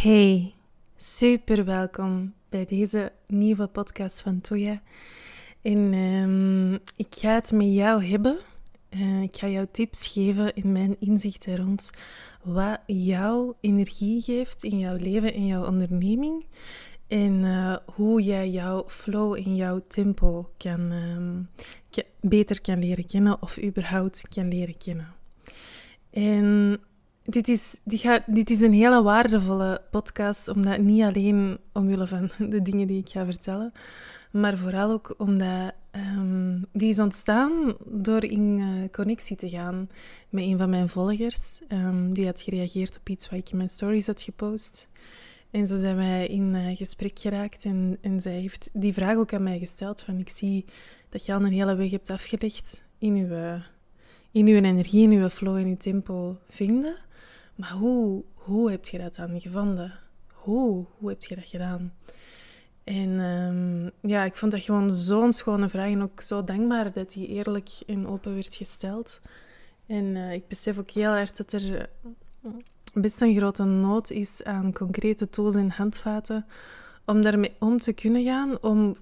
Hey, super welkom bij deze nieuwe podcast van Toya. En ehm, ik ga het met jou hebben. Uh, ik ga jou tips geven in mijn inzichten rond wat jou energie geeft in jouw leven, in jouw onderneming. En uh, hoe jij jouw flow in jouw tempo kan, um, beter kan leren kennen of überhaupt kan leren kennen. En dit is, gaat, dit is een hele waardevolle podcast, omdat niet alleen omwille van de dingen die ik ga vertellen, maar vooral ook omdat um, die is ontstaan door in uh, connectie te gaan met een van mijn volgers. Um, die had gereageerd op iets wat ik in mijn stories had gepost. En zo zijn wij in uh, gesprek geraakt en, en zij heeft die vraag ook aan mij gesteld van ik zie dat je al een hele weg hebt afgelegd in uw, in uw energie, in uw flow, in uw tempo vinden. Maar hoe, hoe heb je dat dan gevonden? Hoe, hoe heb je dat gedaan? En um, ja, ik vond dat gewoon zo'n schone vraag en ook zo dankbaar dat die eerlijk en open werd gesteld. En uh, ik besef ook heel erg dat er best een grote nood is aan concrete tools en handvaten om daarmee om te kunnen gaan, om,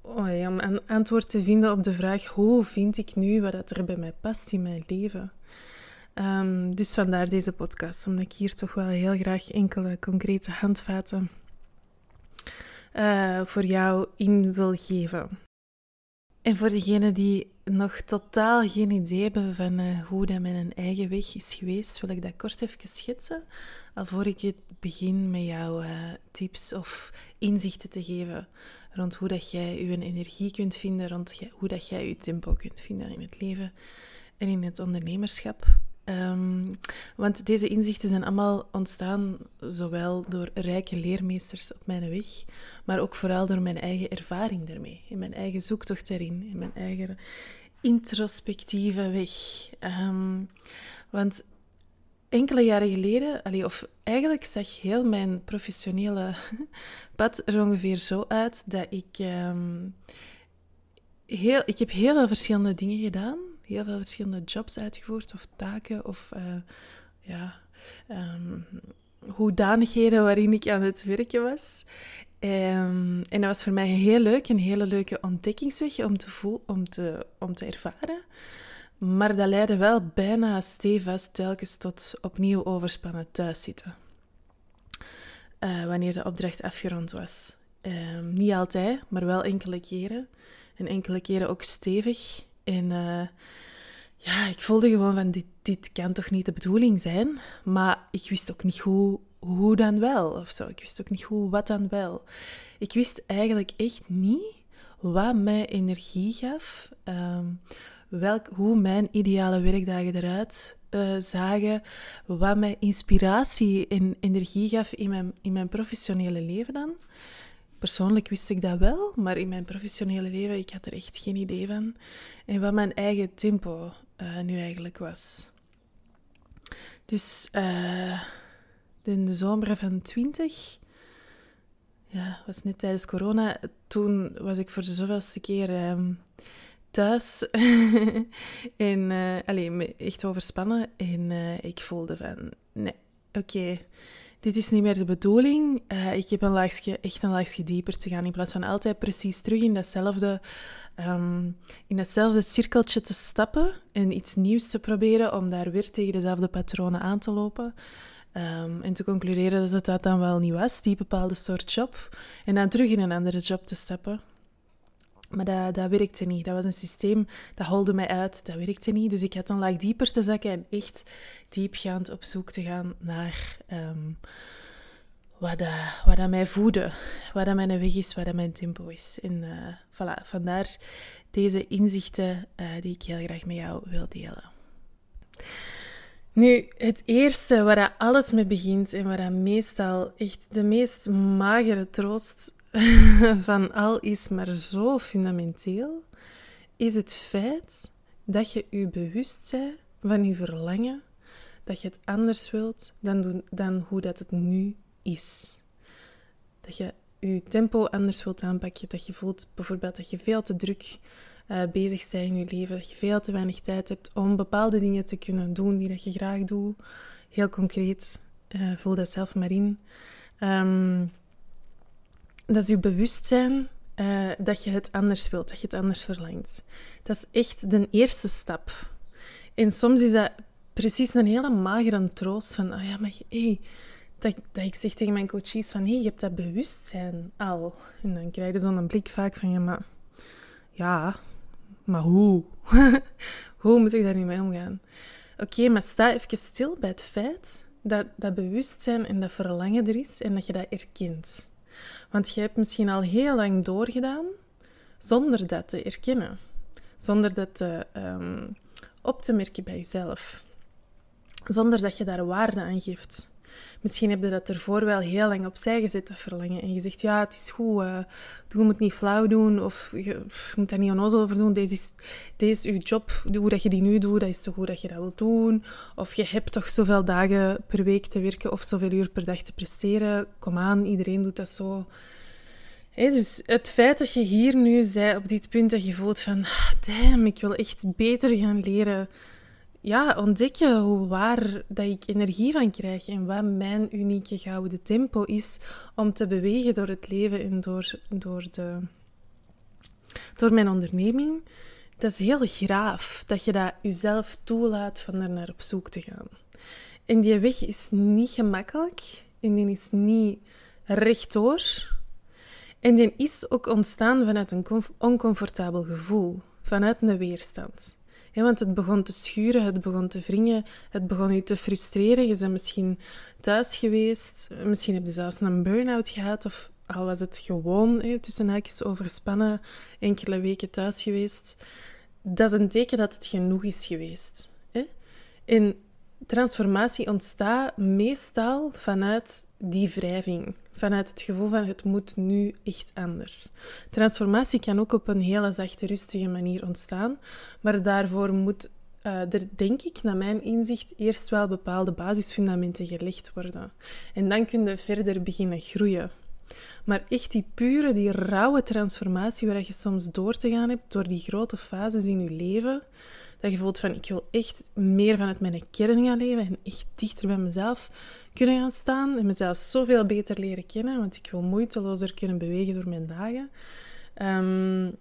oh om een antwoord te vinden op de vraag hoe vind ik nu wat er bij mij past in mijn leven. Um, dus vandaar deze podcast, omdat ik hier toch wel heel graag enkele concrete handvaten uh, voor jou in wil geven. En voor degenen die nog totaal geen idee hebben van uh, hoe dat mijn eigen weg is geweest, wil ik dat kort even schetsen, alvorens ik het begin met jouw uh, tips of inzichten te geven rond hoe dat jij je energie kunt vinden, rond hoe dat jij je tempo kunt vinden in het leven en in het ondernemerschap. Um, want deze inzichten zijn allemaal ontstaan zowel door rijke leermeesters op mijn weg, maar ook vooral door mijn eigen ervaring daarmee, in mijn eigen zoektocht daarin, in mijn eigen introspectieve weg. Um, want enkele jaren geleden, of eigenlijk zag heel mijn professionele pad er ongeveer zo uit dat ik. Um, heel, ik heb heel veel verschillende dingen gedaan heel veel verschillende jobs uitgevoerd of taken of uh, ja, um, hoedanigheden waarin ik aan het werken was. Um, en dat was voor mij heel leuk, een hele leuke ontdekkingsweg om te, voel, om te, om te ervaren. Maar dat leidde wel bijna stevast telkens tot opnieuw overspannen thuiszitten. Uh, wanneer de opdracht afgerond was. Um, niet altijd, maar wel enkele keren. En enkele keren ook stevig. En uh, ja, ik voelde gewoon van, dit, dit kan toch niet de bedoeling zijn? Maar ik wist ook niet hoe, hoe dan wel, of zo. Ik wist ook niet hoe, wat dan wel. Ik wist eigenlijk echt niet wat mij energie gaf, um, welk, hoe mijn ideale werkdagen eruit uh, zagen, wat mij inspiratie en energie gaf in mijn, in mijn professionele leven dan persoonlijk wist ik dat wel, maar in mijn professionele leven, ik had er echt geen idee van. En wat mijn eigen tempo uh, nu eigenlijk was. Dus in de zomer van 20, ja, was net tijdens corona, toen was ik voor de zoveelste keer um, thuis. en uh, alleen, echt overspannen. En ik voelde van, nee, oké. Dit is niet meer de bedoeling. Uh, ik heb een laagje, echt een laagje dieper te gaan. In plaats van altijd precies terug in datzelfde, um, in datzelfde cirkeltje te stappen en iets nieuws te proberen om daar weer tegen dezelfde patronen aan te lopen. Um, en te concluderen dat het dat dan wel niet was, die bepaalde soort job. En dan terug in een andere job te stappen. Maar dat, dat werkte niet. Dat was een systeem dat holde mij uit. Dat werkte niet. Dus ik had een laag dieper te zakken en echt diepgaand op zoek te gaan naar um, wat, dat, wat dat mij voedde. Wat dat mijn weg is, wat dat mijn tempo is. En uh, voilà, vandaar deze inzichten uh, die ik heel graag met jou wil delen. Nu, het eerste waar alles mee begint en waar meestal echt de meest magere troost van al is maar zo fundamenteel, is het feit dat je je bewust bent van je verlangen, dat je het anders wilt dan, dan hoe dat het nu is. Dat je je tempo anders wilt aanpakken, dat je voelt bijvoorbeeld dat je veel te druk uh, bezig bent in je leven, dat je veel te weinig tijd hebt om bepaalde dingen te kunnen doen die dat je graag doet. Heel concreet, uh, voel dat zelf maar in. Ehm, dat is je bewustzijn uh, dat je het anders wilt, dat je het anders verlangt. Dat is echt de eerste stap. En soms is dat precies een hele magere troost van, oh ja, maar hey, dat, dat ik zeg tegen mijn coaches van, hé, hey, je hebt dat bewustzijn al. En dan krijg je zo'n blik vaak van, ja, maar, ja, maar hoe? hoe moet ik daar niet mee omgaan? Oké, maar sta even stil bij het feit dat dat bewustzijn en dat verlangen er is en dat je dat erkent. Want je hebt misschien al heel lang doorgedaan zonder dat te erkennen, zonder dat te, um, op te merken bij jezelf, zonder dat je daar waarde aan geeft. Misschien heb je dat ervoor wel heel lang opzij gezet, dat verlangen. En je zegt, ja, het is goed, uh, je moet niet flauw doen of je, moet daar niet onnozel over doen. Deze is, deze is je job, hoe dat je die nu doet, dat is zo goed dat je dat wilt doen. Of je hebt toch zoveel dagen per week te werken of zoveel uur per dag te presteren. Kom aan, iedereen doet dat zo. dus het feit dat je hier nu zei op dit punt dat je voelt van, ah, damn, ik wil echt beter gaan leren ja, ontdekken hoe waar dat ik energie van krijg en wat mijn unieke gouden tempo is om te bewegen door het leven en door, door, de, door mijn onderneming. Dat is heel graaf dat je dat jezelf toelaat van er naar op zoek te gaan. En die weg is niet gemakkelijk en die is niet rechtdoor. En die is ook ontstaan vanuit een oncomfortabel gevoel, vanuit een weerstand want het begon te schuren, het begon te wringen, het begon je te frustreren. Je bent misschien thuis geweest, misschien heb je zelfs een burn-out gehad of al was het gewoon hè, tussen haakjes overspannen, enkele weken thuis geweest. Dat is een teken dat het genoeg is geweest. Hè? En transformatie ontstaat meestal vanuit die wrijving, vanuit het gevoel van het moet nu echt anders. Transformatie kan ook op een hele zachte, rustige manier ontstaan, maar daarvoor moet uh, er, denk ik, naar mijn inzicht, eerst wel bepaalde basisfundamenten gelegd worden. En dan kun je verder beginnen groeien. Maar echt die pure, die rauwe transformatie waar je soms door te gaan hebt door die grote fases in je leven, dat je voelt van ik wil echt meer vanuit mijn kern gaan leven en echt dichter bij mezelf kunnen gaan staan en mezelf zoveel beter leren kennen, want ik wil moeitelozer kunnen bewegen door mijn dagen. Um,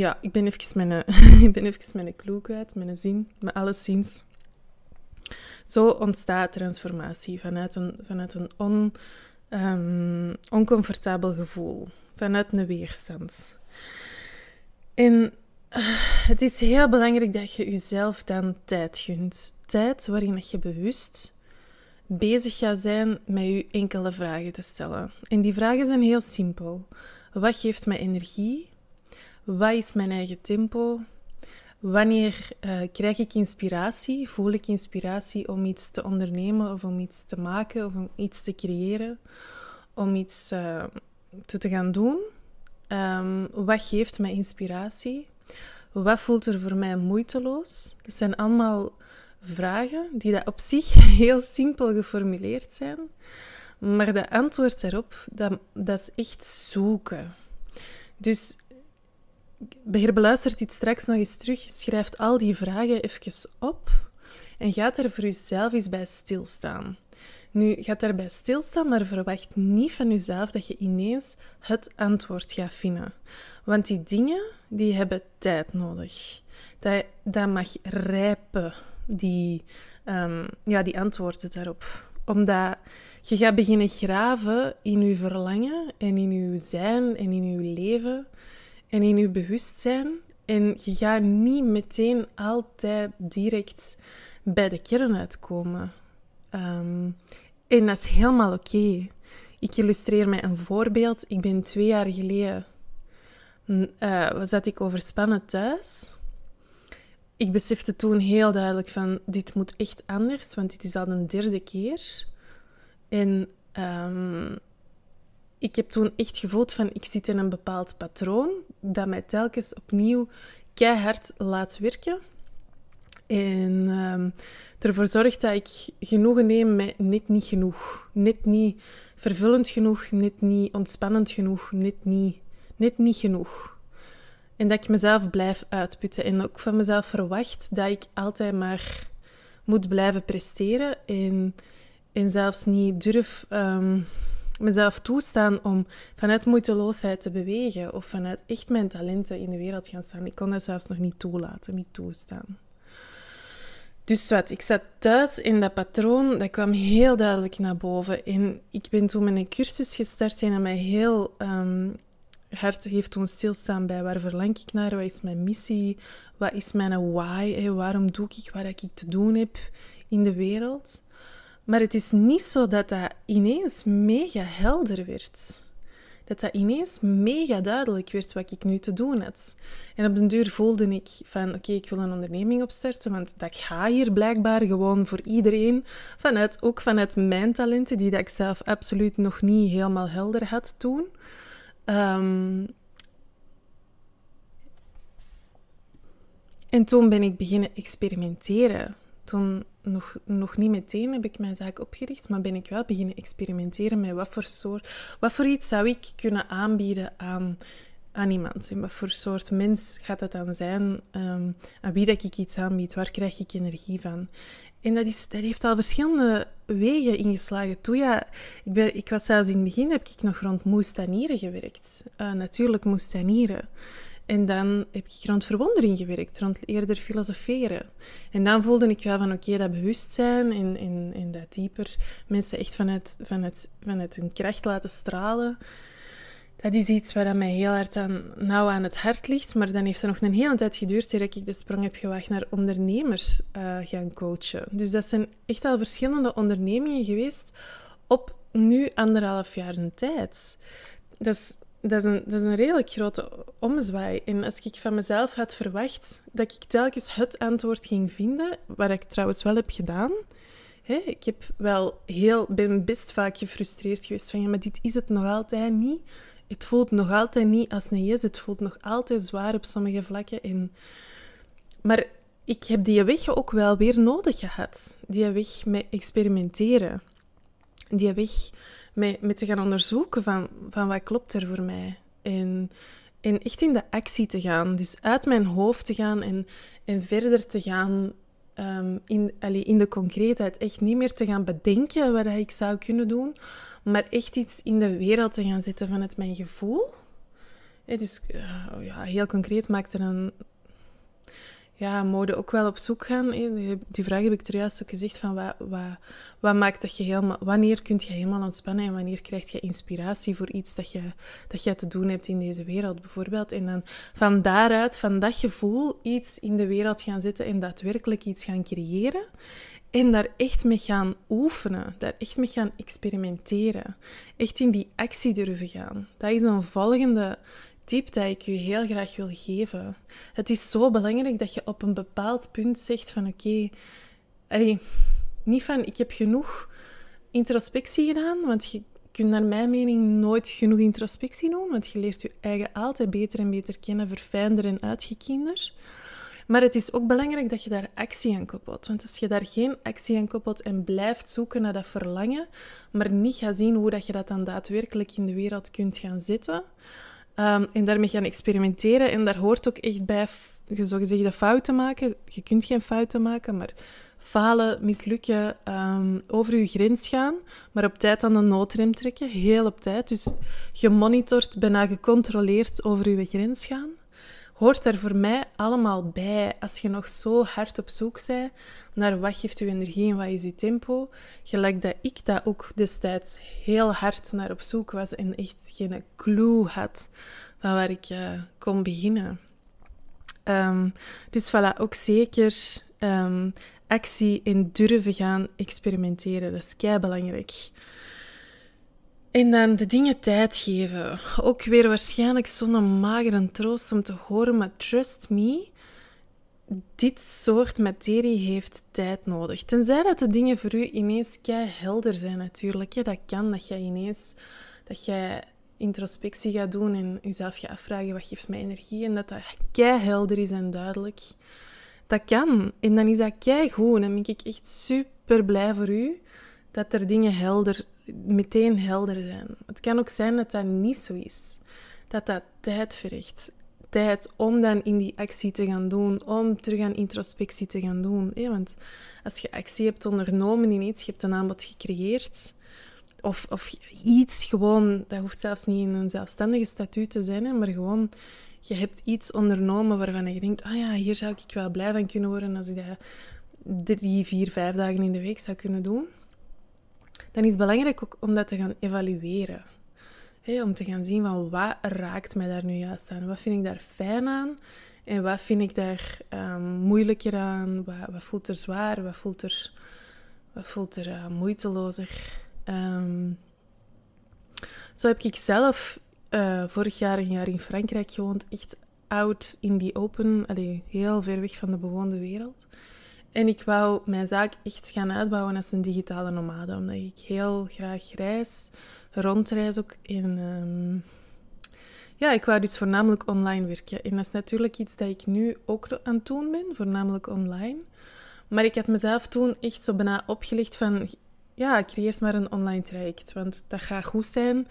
ja, ik ben even mijn, ik ben even mijn clue kwijt, mijn zin, maar alleszins. Zo ontstaat transformatie vanuit een, vanuit een on, um, oncomfortabel gevoel, vanuit een weerstand. En het is heel belangrijk dat je jezelf dan tijd gunt. Tijd waarin je bewust bezig gaat zijn met je enkele vragen te stellen. En die vragen zijn heel simpel. Wat geeft mij energie? Wat is mijn eigen tempo? Wanneer uh, krijg ik inspiratie? Voel ik inspiratie om iets te ondernemen of om iets te maken of om iets te creëren? Om iets uh, te, te gaan doen? Um, wat geeft mij inspiratie? Wat voelt er voor mij moeiteloos? Dat zijn allemaal vragen die dat op zich heel simpel geformuleerd zijn. Maar de antwoord daarop, dat, dat is echt zoeken. Dus beluistert dit straks nog eens terug, schrijft al die vragen even op en gaat er voor jezelf eens bij stilstaan. Nu, gaat daarbij stilstaan, maar verwacht niet van jezelf dat je ineens het antwoord gaat vinden. Want die dingen, die hebben tijd nodig. Dat, mag rijpen, die, um, ja, die antwoorden daarop. Omdat je gaat beginnen graven in je verlangen en in je zijn en in je leven en in je bewustzijn. En je gaat niet meteen altijd direct bij de kern uitkomen. Um, en dat is helemaal oké. Ik illustreer met een voorbeeld. Ik ben twee jaar geleden... Uh, zat ik overspannen thuis. Ik besefte toen heel duidelijk van... Dit moet echt anders, want dit is al een derde keer. En um, ik heb toen echt gevoeld van... Ik zit in een bepaald patroon dat mij telkens opnieuw keihard laat werken. En um, ervoor zorgt dat ik genoegen neem met net niet genoeg. Net niet vervullend genoeg, net niet ontspannend genoeg, net niet, net niet genoeg. En dat ik mezelf blijf uitputten en ook van mezelf verwacht dat ik altijd maar moet blijven presteren en, en zelfs niet durf um, mezelf toestaan om vanuit moeiteloosheid te bewegen of vanuit echt mijn talenten in de wereld gaan staan. Ik kon dat zelfs nog niet toelaten, niet toestaan. Dus wat, ik zat thuis in dat patroon, dat kwam heel duidelijk naar boven. En ik ben toen een cursus gestart en mij heel um, hard heeft toen stilstaan bij waar verlang ik naar, wat is mijn missie, wat is mijn why, waarom doe ik wat ik te doen heb in de wereld. Maar het is niet zo dat dat ineens mega helder werd. Dat dat ineens mega duidelijk werd wat ik nu te doen had. En op den duur voelde ik van, oké, ik wil een onderneming opstarten, want dat ga hier blijkbaar gewoon voor iedereen, vanuit, ook vanuit mijn talenten, die ik zelf absoluut nog niet helemaal helder had toen. Um, en toen ben ik beginnen experimenteren. Toen nog, nog niet meteen heb ik mijn zaak opgericht, maar ben ik wel beginnen experimenteren met wat voor soort, wat voor iets zou ik kunnen aanbieden aan, aan iemand. En wat voor soort mens gaat het dan zijn? Um, aan wie dat ik iets aanbied? Waar krijg ik energie van? En dat, is, dat heeft al verschillende wegen ingeslagen. Toen ja, ik, ben, ik was zelfs in het begin, heb ik nog rond moestanieren gewerkt. Uh, natuurlijk moestanieren. En dan heb ik rond verwondering gewerkt, rond eerder filosoferen. En dan voelde ik wel van oké, dat bewustzijn en, en, en dat dieper mensen echt vanuit, vanuit, vanuit hun kracht laten stralen. Dat is iets waar mij heel hard aan, nauw aan het hart ligt. Maar dan heeft het nog een hele tijd geduurd voordat ik de sprong heb gewaagd naar ondernemers uh, gaan coachen. Dus dat zijn echt al verschillende ondernemingen geweest op nu anderhalf jaar tijd. Dat is dat is, een, redelijk grote omzwaai. En als ik van mezelf had verwacht dat ik telkens het antwoord ging vinden, wat ik trouwens wel heb gedaan. Hè, ik heb wel heel, ben best vaak gefrustreerd geweest van ja, maar dit is het nog altijd niet. Het voelt nog altijd niet als een yes. Het voelt nog altijd zwaar op sommige vlakken. En... Maar ik heb die weg ook wel weer nodig gehad. Die weg met experimenteren. Die weg met, te gaan onderzoeken van, van wat klopt er voor mij. En, en echt in de actie te gaan. Dus uit mijn hoofd te gaan en, en verder te gaan um, in, allee, in de concreetheid. Echt niet meer te gaan bedenken wat ik zou kunnen doen, maar echt iets in de wereld te gaan zetten vanuit mijn gevoel. dus uh, ja, heel concreet maakt er een, ja, mode ook wel op zoek gaan. Die vraag heb ik er ook gezegd van wat, wat, wat maakt dat je helemaal, wanneer kun je helemaal ontspannen en wanneer krijg je inspiratie voor iets dat je, dat je te doen hebt in deze wereld bijvoorbeeld. En dan van daaruit, van dat gevoel, iets in de wereld gaan zetten en daadwerkelijk iets gaan creëren. En daar echt mee gaan oefenen, daar echt mee gaan experimenteren. Echt in die actie durven gaan. Dat is een volgende tip dat ik je heel graag wil geven. Het is zo belangrijk dat je op een bepaald punt zegt van oké, niet van ik heb genoeg introspectie gedaan, want je kunt naar mijn mening nooit genoeg introspectie doen, want je leert je eigen altijd beter en beter kennen, verfijnder en uitgekiender. Maar het is ook belangrijk dat je daar actie aan koppelt. Want als je daar geen actie aan koppelt en blijft zoeken naar dat verlangen, maar niet gaat zien hoe dat je dat dan daadwerkelijk in de wereld kunt gaan zetten, Um, en daarmee gaan experimenteren. En daar hoort ook echt bij, zogezegde fouten maken. Je kunt geen fouten maken, maar falen, mislukken, um, over je grens gaan, maar op tijd aan de noodrem trekken, heel op tijd. Dus gemonitord, bijna gecontroleerd over je grens gaan. Hoort daar voor mij allemaal bij als je nog zo hard op zoek bent naar wat geeft je energie en wat is je tempo. Gelijk dat ik dat ook destijds heel hard naar op zoek was en echt geen clue had van waar ik uh, kon beginnen. Um, dus voilà, ook zeker um, actie en durven gaan experimenteren. Dat is kei belangrijk. En dan de dingen tijd geven. Ook weer waarschijnlijk zo'n magere troost om te horen, maar trust me, dit soort materie heeft tijd nodig. Tenzij dat de dingen voor u ineens kei helder zijn natuurlijk. Dat kan, dat jij ineens dat jij introspectie gaat doen en jezelf gaat afvragen wat geeft mij energie en dat dat kei helder is en duidelijk. Dat kan. En dan is dat kei goed. Dan ben ik echt super blij voor u dat er dingen helder, meteen helder zijn. Het kan ook zijn dat dat niet zo is. Dat dat tijd vergt tijd om dan in die actie te gaan doen, om terug aan introspectie te gaan doen. Want als je actie hebt ondernomen in iets, je hebt een aanbod gecreëerd, of, of iets gewoon, dat hoeft zelfs niet in een zelfstandige statuut te zijn, hè, maar gewoon, je hebt iets ondernomen waarvan je denkt, ah ja, hier zou ik wel blij van kunnen worden als ik dat drie, vier, vijf dagen in de week zou kunnen doen. Dan is het belangrijk ook om dat te gaan evalueren. om te gaan zien van wat raakt mij daar nu juist aan? Wat vind ik daar fijn aan? En wat vind ik daar um, moeilijker aan? Wat, wat, voelt er zwaar? Wat voelt er, wat voelt er uh, moeitelozer? Um, zo heb ik zelf uh, vorig jaar een jaar in Frankrijk gewoond. Echt out in die open, allee, heel ver weg van de bewoonde wereld. En ik wou mijn zaak echt gaan uitbouwen als een digitale nomade, omdat ik heel graag reis, rondreis ook in... Um, ja, ik wou dus voornamelijk online werken. En dat is natuurlijk iets dat ik nu ook aan het doen ben, voornamelijk online. Maar ik had mezelf toen echt zo bijna opgelegd van... Ja, creëer maar een online traject, want dat gaat goed zijn.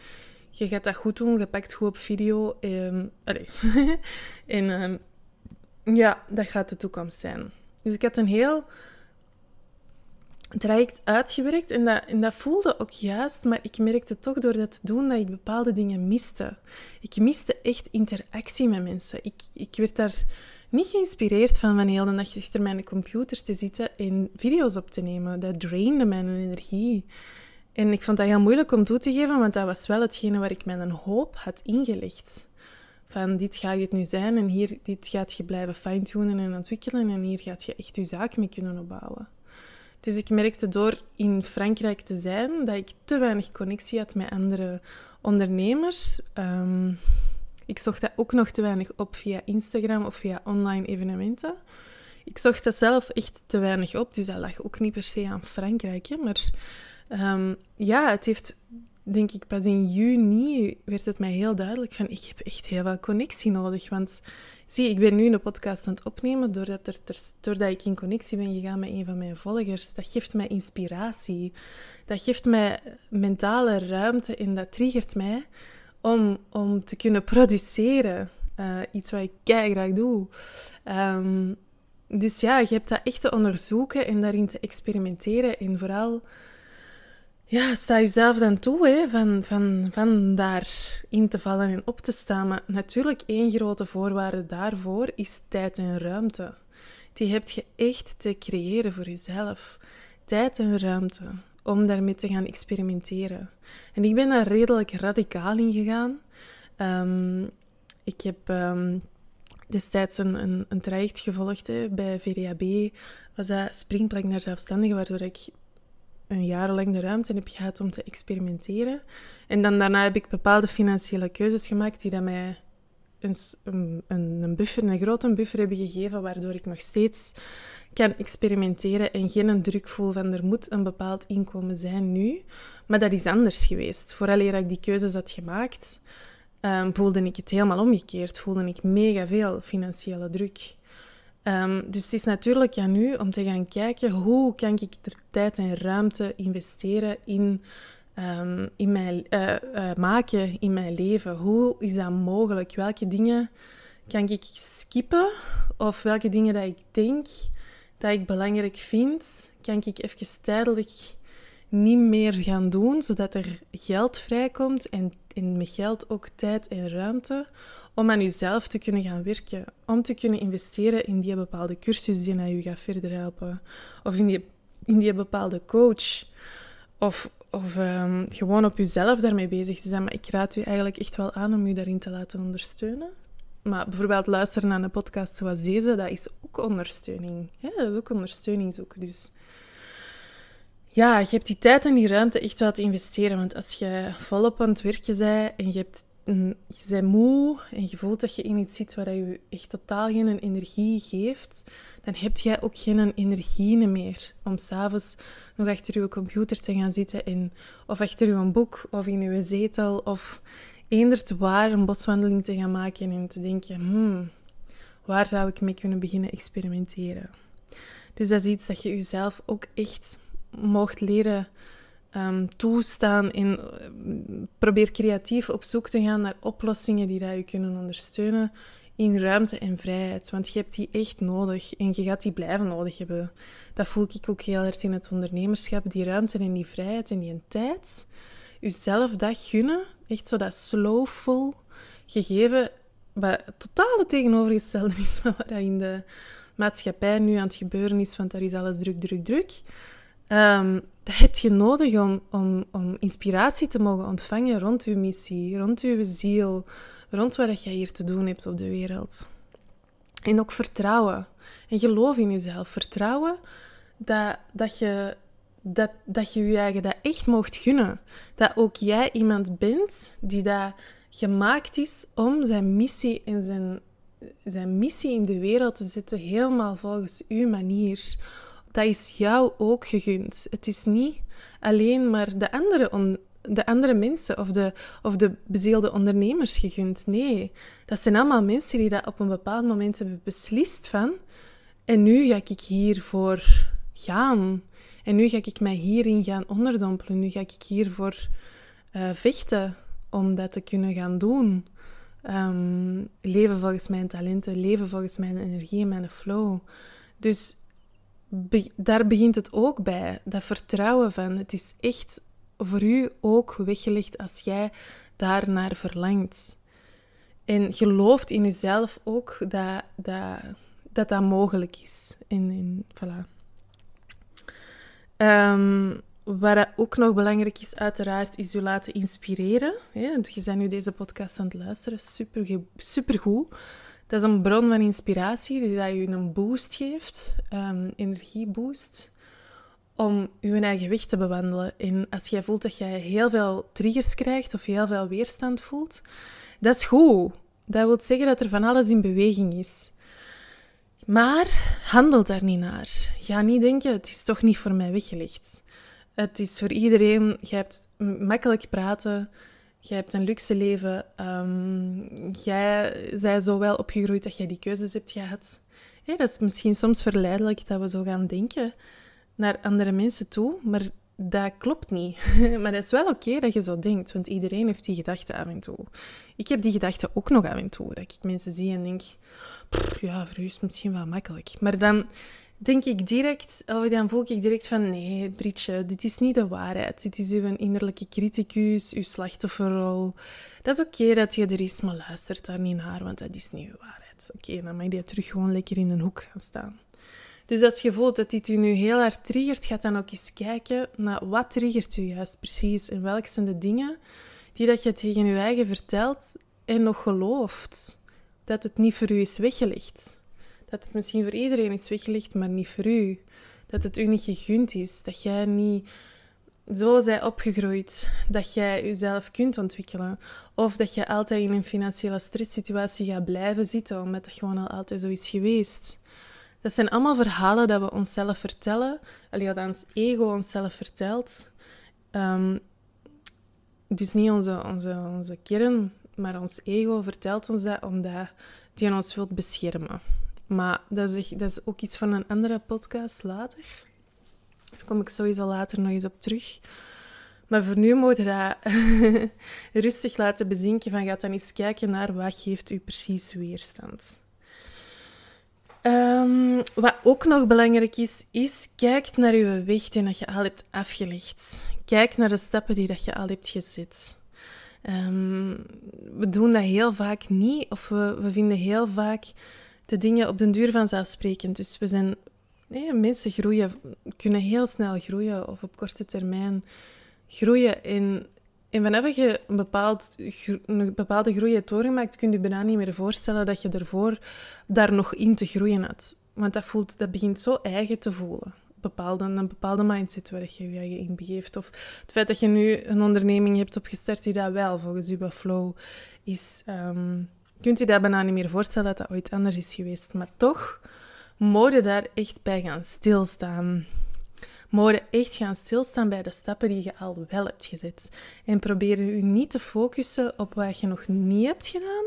Je gaat dat goed doen, je pakt goed op video. Um, en um, ja, dat gaat de toekomst zijn. Dus ik had een heel traject uitgewerkt en dat, dat voelde ook juist, maar ik merkte toch door dat te doen dat ik bepaalde dingen miste. Ik miste echt interactie met mensen. Ik, ik werd daar niet geïnspireerd van van heel de nacht achter mijn computer te zitten en video's op te nemen. Dat drainde mijn energie. En ik vond dat heel moeilijk om toe te geven, want dat was wel hetgene waar ik mijn hoop had ingelegd. Van dit gaat het nu zijn en hier, dit gaat je blijven fine-tunen en ontwikkelen en hier gaat je echt je zaak mee kunnen opbouwen. Dus ik merkte door in Frankrijk te zijn dat ik te weinig connectie had met andere ondernemers. Um, ik zocht dat ook nog te weinig op via Instagram of via online evenementen. Ik zocht dat zelf echt te weinig op, dus dat lag ook niet per se aan Frankrijk. Hè, maar um, ja, het heeft denk ik pas in juni werd het mij heel duidelijk van ik heb echt heel veel connectie nodig. Want zie, ik ben nu een podcast aan het opnemen doordat, er, doordat ik in connectie ben gegaan met een van mijn volgers. Dat geeft mij inspiratie. Dat geeft mij mentale ruimte en dat triggert mij om, om te kunnen produceren. Uh, iets wat ik graag doe. Um, dus ja, je hebt dat echt te onderzoeken en daarin te experimenteren. En vooral ja, sta jezelf dan toe hè, van, van, van daarin te vallen en op te staan. Maar natuurlijk, één grote voorwaarde daarvoor is tijd en ruimte. Die heb je echt te creëren voor jezelf. Tijd en ruimte om daarmee te gaan experimenteren. En ik ben daar redelijk radicaal in gegaan. Um, ik heb um, destijds een, een, een, traject gevolgd bij VDAB. Was dat springplank naar zelfstandigen, waardoor ik een jaar lang de ruimte heb gehad om te experimenteren. En dan daarna heb ik bepaalde financiële keuzes gemaakt die dat mij een, een, een buffer, een grote buffer hebben gegeven, waardoor ik nog steeds kan experimenteren en geen druk voel van er moet een bepaald inkomen zijn nu. Maar dat is anders geweest. Vooraleer ik die keuzes had gemaakt, um, voelde ik het helemaal omgekeerd. Voelde ik mega veel financiële druk. Um, dus het is natuurlijk aan u om te gaan kijken hoe kan ik er tijd en ruimte investeren in, um, in mijn, uh, uh, maken in mijn leven. Hoe is dat mogelijk? Welke dingen kan ik skippen? Of welke dingen dat ik denk dat ik belangrijk vind, kan ik even tijdelijk niet meer gaan doen, zodat er geld vrijkomt en, met geld ook tijd en ruimte om aan jezelf te kunnen gaan werken, om te kunnen investeren in die bepaalde cursus die naar je gaat verder helpen, of in die, in die bepaalde coach, of, of um, gewoon op jezelf daarmee bezig te zijn. Maar ik raad u eigenlijk echt wel aan om u daarin te laten ondersteunen. Maar bijvoorbeeld luisteren naar een podcast zoals deze, dat is ook ondersteuning. Dat is ook ondersteuning zoeken. Dus ja, je hebt die tijd en die ruimte echt wel te investeren. Want als je volop aan het werken bent en je hebt je bent moe en je voelt dat je in iets zit waar je echt totaal geen energie geeft, dan heb jij ook geen energie meer om s'avonds nog achter je computer te gaan zitten en, of achter je boek of in je zetel of eendert waar een boswandeling te gaan maken en te denken, hmm, waar zou ik mee kunnen beginnen experimenteren? Dus dat is iets dat je jezelf ook echt mocht leren um, toestaan en probeer creatief op zoek te gaan naar oplossingen die dat je kunnen ondersteunen in ruimte en vrijheid. Want je hebt die echt nodig en je gaat die blijven nodig hebben. Dat voel ik ook heel erg in het ondernemerschap. Die ruimte en die vrijheid en die tijd, jezelf dat gunnen, echt zo dat slowful gegeven, wat totale tegenovergestelde is van wat in de maatschappij nu aan het gebeuren is, want daar is alles druk, druk, druk. Um, dat heb je nodig om, om, om inspiratie te mogen ontvangen rond je missie, rond je ziel, rond wat je hier te doen hebt op de wereld. En ook vertrouwen. En geloof in jezelf. Vertrouwen dat, dat, je, dat, dat je je eigen dat echt mocht gunnen. Dat ook jij iemand bent die dat gemaakt is om zijn missie en zijn, zijn missie in de wereld te zetten helemaal volgens uw manier. Dat is jou ook gegund. Het is niet alleen maar de andere on, de andere mensen of de, of de bezielde ondernemers gegund. Nee, dat zijn allemaal mensen die dat op een bepaald moment hebben beslist van. En nu ga ik hiervoor gaan. En nu ga ik mij hierin gaan onderdompelen. Nu ga ik hiervoor uh, vechten om dat te kunnen gaan doen. Um, leven volgens mijn talenten, leven volgens mijn energie en mijn flow. Dus daar begint het ook bij. Dat vertrouwen van het is echt voor u ook weggelegd als jij daarnaar verlangt. En gelooft in uzelf ook dat dat, dat, dat mogelijk is. En, en voilà. Um, wat ook nog belangrijk is, uiteraard, is u laten inspireren. Je bent nu deze podcast aan het luisteren. Super, supergoed. Dat is een bron van inspiratie die dat je een boost geeft, um, energieboost om je eigen weg te bewandelen. En als jij voelt dat jij heel veel triggers krijgt of heel veel weerstand voelt, dat is goed. Dat wil zeggen dat er van alles in beweging is. Maar handel daar niet naar. Ga niet denken, het is toch niet voor mij weggelegd. Het is voor iedereen. Je hebt makkelijk praten. Jij hebt een luxe leven. Um, jij zij zo wel opgegroeid dat jij die keuzes hebt gehad. dat is misschien soms verleidelijk dat we zo gaan denken naar andere mensen toe, maar dat klopt niet. maar het is wel oké dat je zo denkt, want iedereen heeft die gedachten af en toe. Ik heb die gedachten ook nog af en toe, dat ik mensen zie en denk, ja, voor u is het misschien wel makkelijk. Maar dan denk ik direct, of dan voel ik direct van, nee, Britje, dit is niet de waarheid. Dit is uw innerlijke criticus, uw slachtofferrol. Dat is oké dat je er is, maar luistert daar niet naar, want dat is niet uw waarheid. Oké, dan mag je terug gewoon lekker in een hoek gaan staan. Dus als je voelt dat dit u nu heel hard triggert, ga dan ook eens kijken naar wat triggert u juist precies. En welke zijn de dingen die dat je tegen je eigen vertelt en nog gelooft. Dat het niet voor u is weggelegd. Dat het misschien voor iedereen is weggelegd, maar niet voor u. Dat het u niet gegund is. Dat jij niet zo zij opgegroeid dat jij jezelf kunt ontwikkelen. Of dat je altijd in een financiële stresssituatie gaat blijven zitten, omdat dat gewoon al altijd zo is geweest. Dat zijn allemaal verhalen dat we onszelf vertellen. Ons ego onszelf vertelt. Ehm, dus niet onze, onze, onze kern, maar ons ego vertelt ons dat omdat die ons wilt beschermen. Maar dat is, dat is ook iets van een andere podcast later. Daar kom ik sowieso later nog eens op terug. Maar voor nu moet je dat rustig laten bezinken. Van, ga dan eens kijken naar wat geeft u precies weerstand. Um, wat ook nog belangrijk is, is kijk naar je weg die dat je al hebt afgelegd. Kijk naar de stappen die dat je al hebt gezet. Um, we doen dat heel vaak niet, of we, we, vinden heel vaak de dingen op den duur vanzelfsprekend. Dus we zijn, nee, mensen groeien, kunnen heel snel groeien, of op korte termijn groeien. En en wanneer je een, bepaald, een bepaalde groei hebt doorgemaakt, kun je bijna niet meer voorstellen dat je ervoor daar nog in te groeien had. Want dat, voelt, dat begint zo eigen te voelen. Bepaalde, een bepaalde mindset waar je je in begeeft. Of het feit dat je nu een onderneming hebt opgestart die dat wel volgens je flow is. Um, kunt je dat bijna niet meer voorstellen dat dat ooit anders is geweest. Maar toch je daar echt bij gaan stilstaan mogen echt gaan stilstaan bij de stappen die je al wel hebt gezet. En probeer je niet te focussen op wat je nog niet hebt gedaan,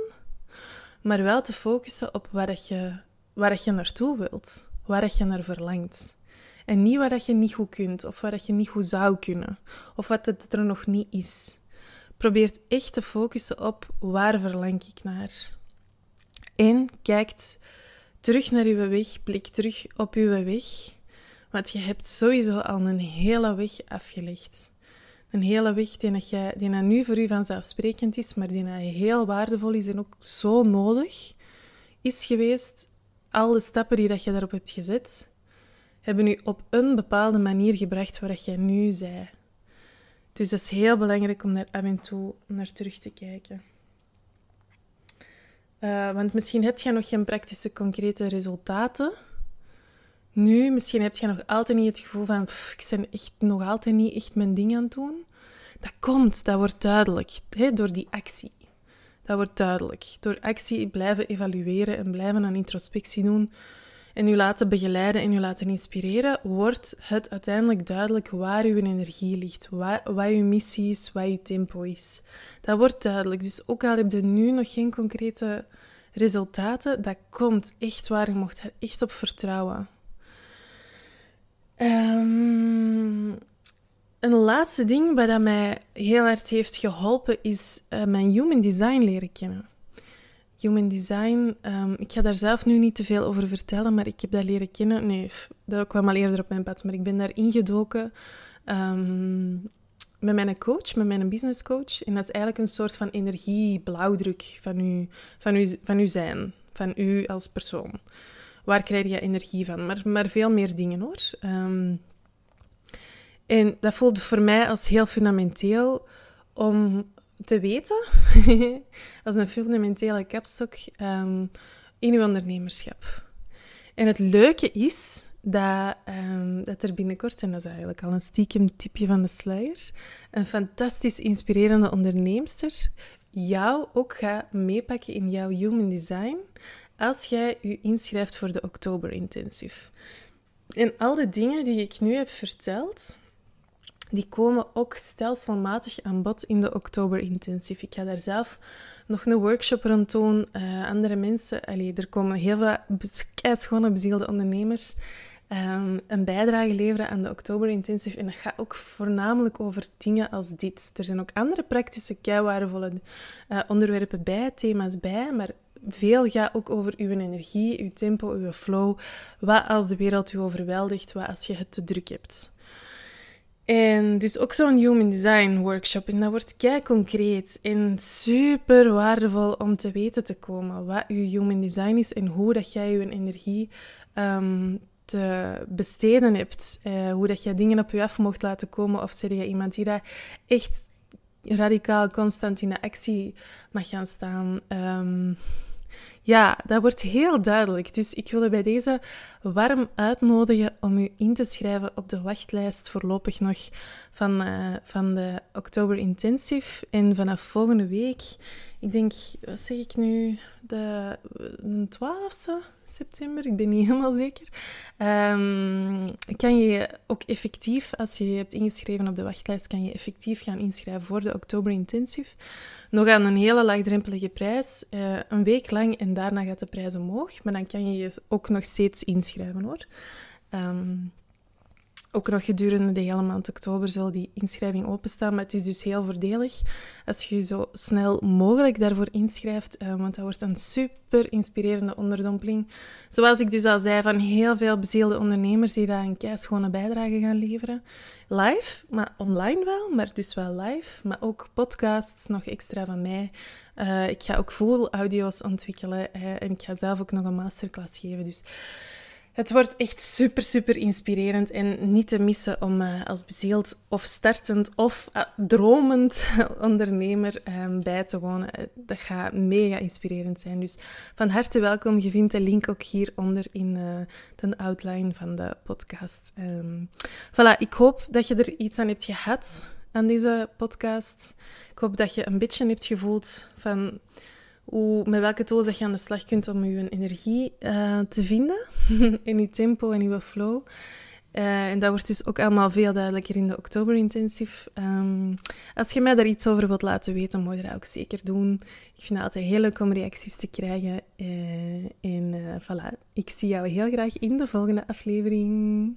maar wel te focussen op waar je, waar je naartoe wilt, waar je naar verlangt. En niet waar je niet goed kunt, of waar je niet goed zou kunnen, of wat het er nog niet is. Probeer echt te focussen op waar verlang ik naar. En kijkt terug naar uw weg, blik terug op uw weg want je hebt sowieso al een hele weg afgelegd. Een hele weg die, dat jij, die nu voor u vanzelfsprekend is, maar die heel waardevol is en ook zo nodig is geweest. Alle stappen die dat je daarop hebt gezet, hebben u op een bepaalde manier gebracht waar dat jij nu zij. Dus dat is heel belangrijk om daar af en toe naar terug te kijken. Uh, want misschien heb je nog geen praktische, concrete resultaten. Nu, misschien heb je nog altijd niet het gevoel van, ik ben echt nog altijd niet echt mijn ding aan het doen. Dat komt, dat wordt duidelijk hè, door die actie. Dat wordt duidelijk. Door actie blijven evalueren en blijven aan introspectie doen, en u laten begeleiden en u laten inspireren, wordt het uiteindelijk duidelijk waar uw energie ligt, wat, wat uw missie is, wat uw tempo is. Dat wordt duidelijk. Dus ook al heb je nu nog geen concrete resultaten, dat komt echt waar. Je mocht er echt op vertrouwen. Um, een laatste ding wat mij heel hard heeft geholpen, is uh, mijn human design leren kennen. Human design, um, ik ga daar zelf nu niet te veel over vertellen, maar ik heb dat leren kennen. Nee, dat kwam al eerder op mijn pad, maar ik ben daar ingedoken um, met mijn coach, met mijn business coach. En dat is eigenlijk een soort van energieblauwdruk van u, van, u, van u zijn, van u als persoon. Waar krijg je energie van? Maar, maar veel meer dingen hoor. Um, en dat voelde voor mij als heel fundamenteel om te weten, als een fundamentele kapstok, um, in uw ondernemerschap. En het leuke is dat, um, dat er binnenkort, en dat is eigenlijk al een stiekem tipje van de sluier, een fantastisch inspirerende onderneemster jou ook gaat meepakken in jouw human design als jij je inschrijft voor de Oktober Intensive. En al de dingen die ik nu heb verteld, die komen ook stelselmatig aan bod in de Oktober Intensive. Ik ga daar zelf nog een workshop rond doen. Uh, andere mensen, allee, er komen heel veel schone bezielde ondernemers um, een bijdrage leveren aan de Oktober Intensive. En dat gaat ook voornamelijk over dingen als dit. Er zijn ook andere praktische, keiwaardevolle uh, onderwerpen bij, thema's bij, maar veel gaat ook over uw energie, uw tempo, uw flow. Wat als de wereld u overweldigt, wat als je het te druk hebt. En dus ook zo'n Human Design workshop. En dat wordt kei concreet en super waardevol om te weten te komen wat je Human Design is en hoe dat jij je energie um, te besteden hebt. Uh, hoe dat jij dingen op je af mocht laten komen. Of zeg je iemand die daar echt radicaal constant in de actie mag gaan staan. Um, ja, dat wordt heel duidelijk. Dus ik wil u bij deze warm uitnodigen om u in te schrijven op de wachtlijst voorlopig nog van, uh, van de Oktober Intensive. En vanaf volgende week, ik denk, wat zeg ik nu, de, de 12e september, ik ben niet helemaal zeker, um, kan je ook effectief, als je je hebt ingeschreven op de wachtlijst, kan je effectief gaan inschrijven voor de Oktober Intensive. Nog aan een hele laagdrempelige prijs, uh, een week lang en daarna gaat de prijs omhoog. Maar dan kan je je ook nog steeds inschrijven hoor. Um, ook nog gedurende de hele maand oktober zal die inschrijving openstaan. Maar het is dus heel voordelig als je je zo snel mogelijk daarvoor inschrijft. Uh, want dat wordt een super inspirerende onderdompeling. Zoals ik dus al zei, van heel veel bezielde ondernemers die daar een keischone bijdrage gaan leveren. Live, maar online wel, maar dus wel live. Maar ook podcasts, nog extra van mij. Uh, ik ga ook full audio's ontwikkelen uh, en ik ga zelf ook nog een masterclass geven. Dus het wordt echt super, super inspirerend en niet te missen om uh, als bezield of startend of uh, dromend ondernemer um, bij te wonen. Eh, dat gaat mega inspirerend zijn. Dus van harte welkom. Je vindt de link ook hieronder in de outline van de podcast. Um, voilà, ik hoop dat je er iets aan hebt gehad aan deze podcast. Ik hoop dat je een beetje hebt gevoeld van hoe, met welke tools je aan de slag kunt om je energie uh, te vinden in je tempo en je flow. Uh, en dat wordt dus ook allemaal veel duidelijker in de Oktober Intensive. Um, als je mij daar iets over wilt laten weten, moet je dat ook zeker doen. Ik vind het altijd heel leuk om reacties te krijgen. Uh, en voilà, ik zie jou heel graag in de volgende aflevering.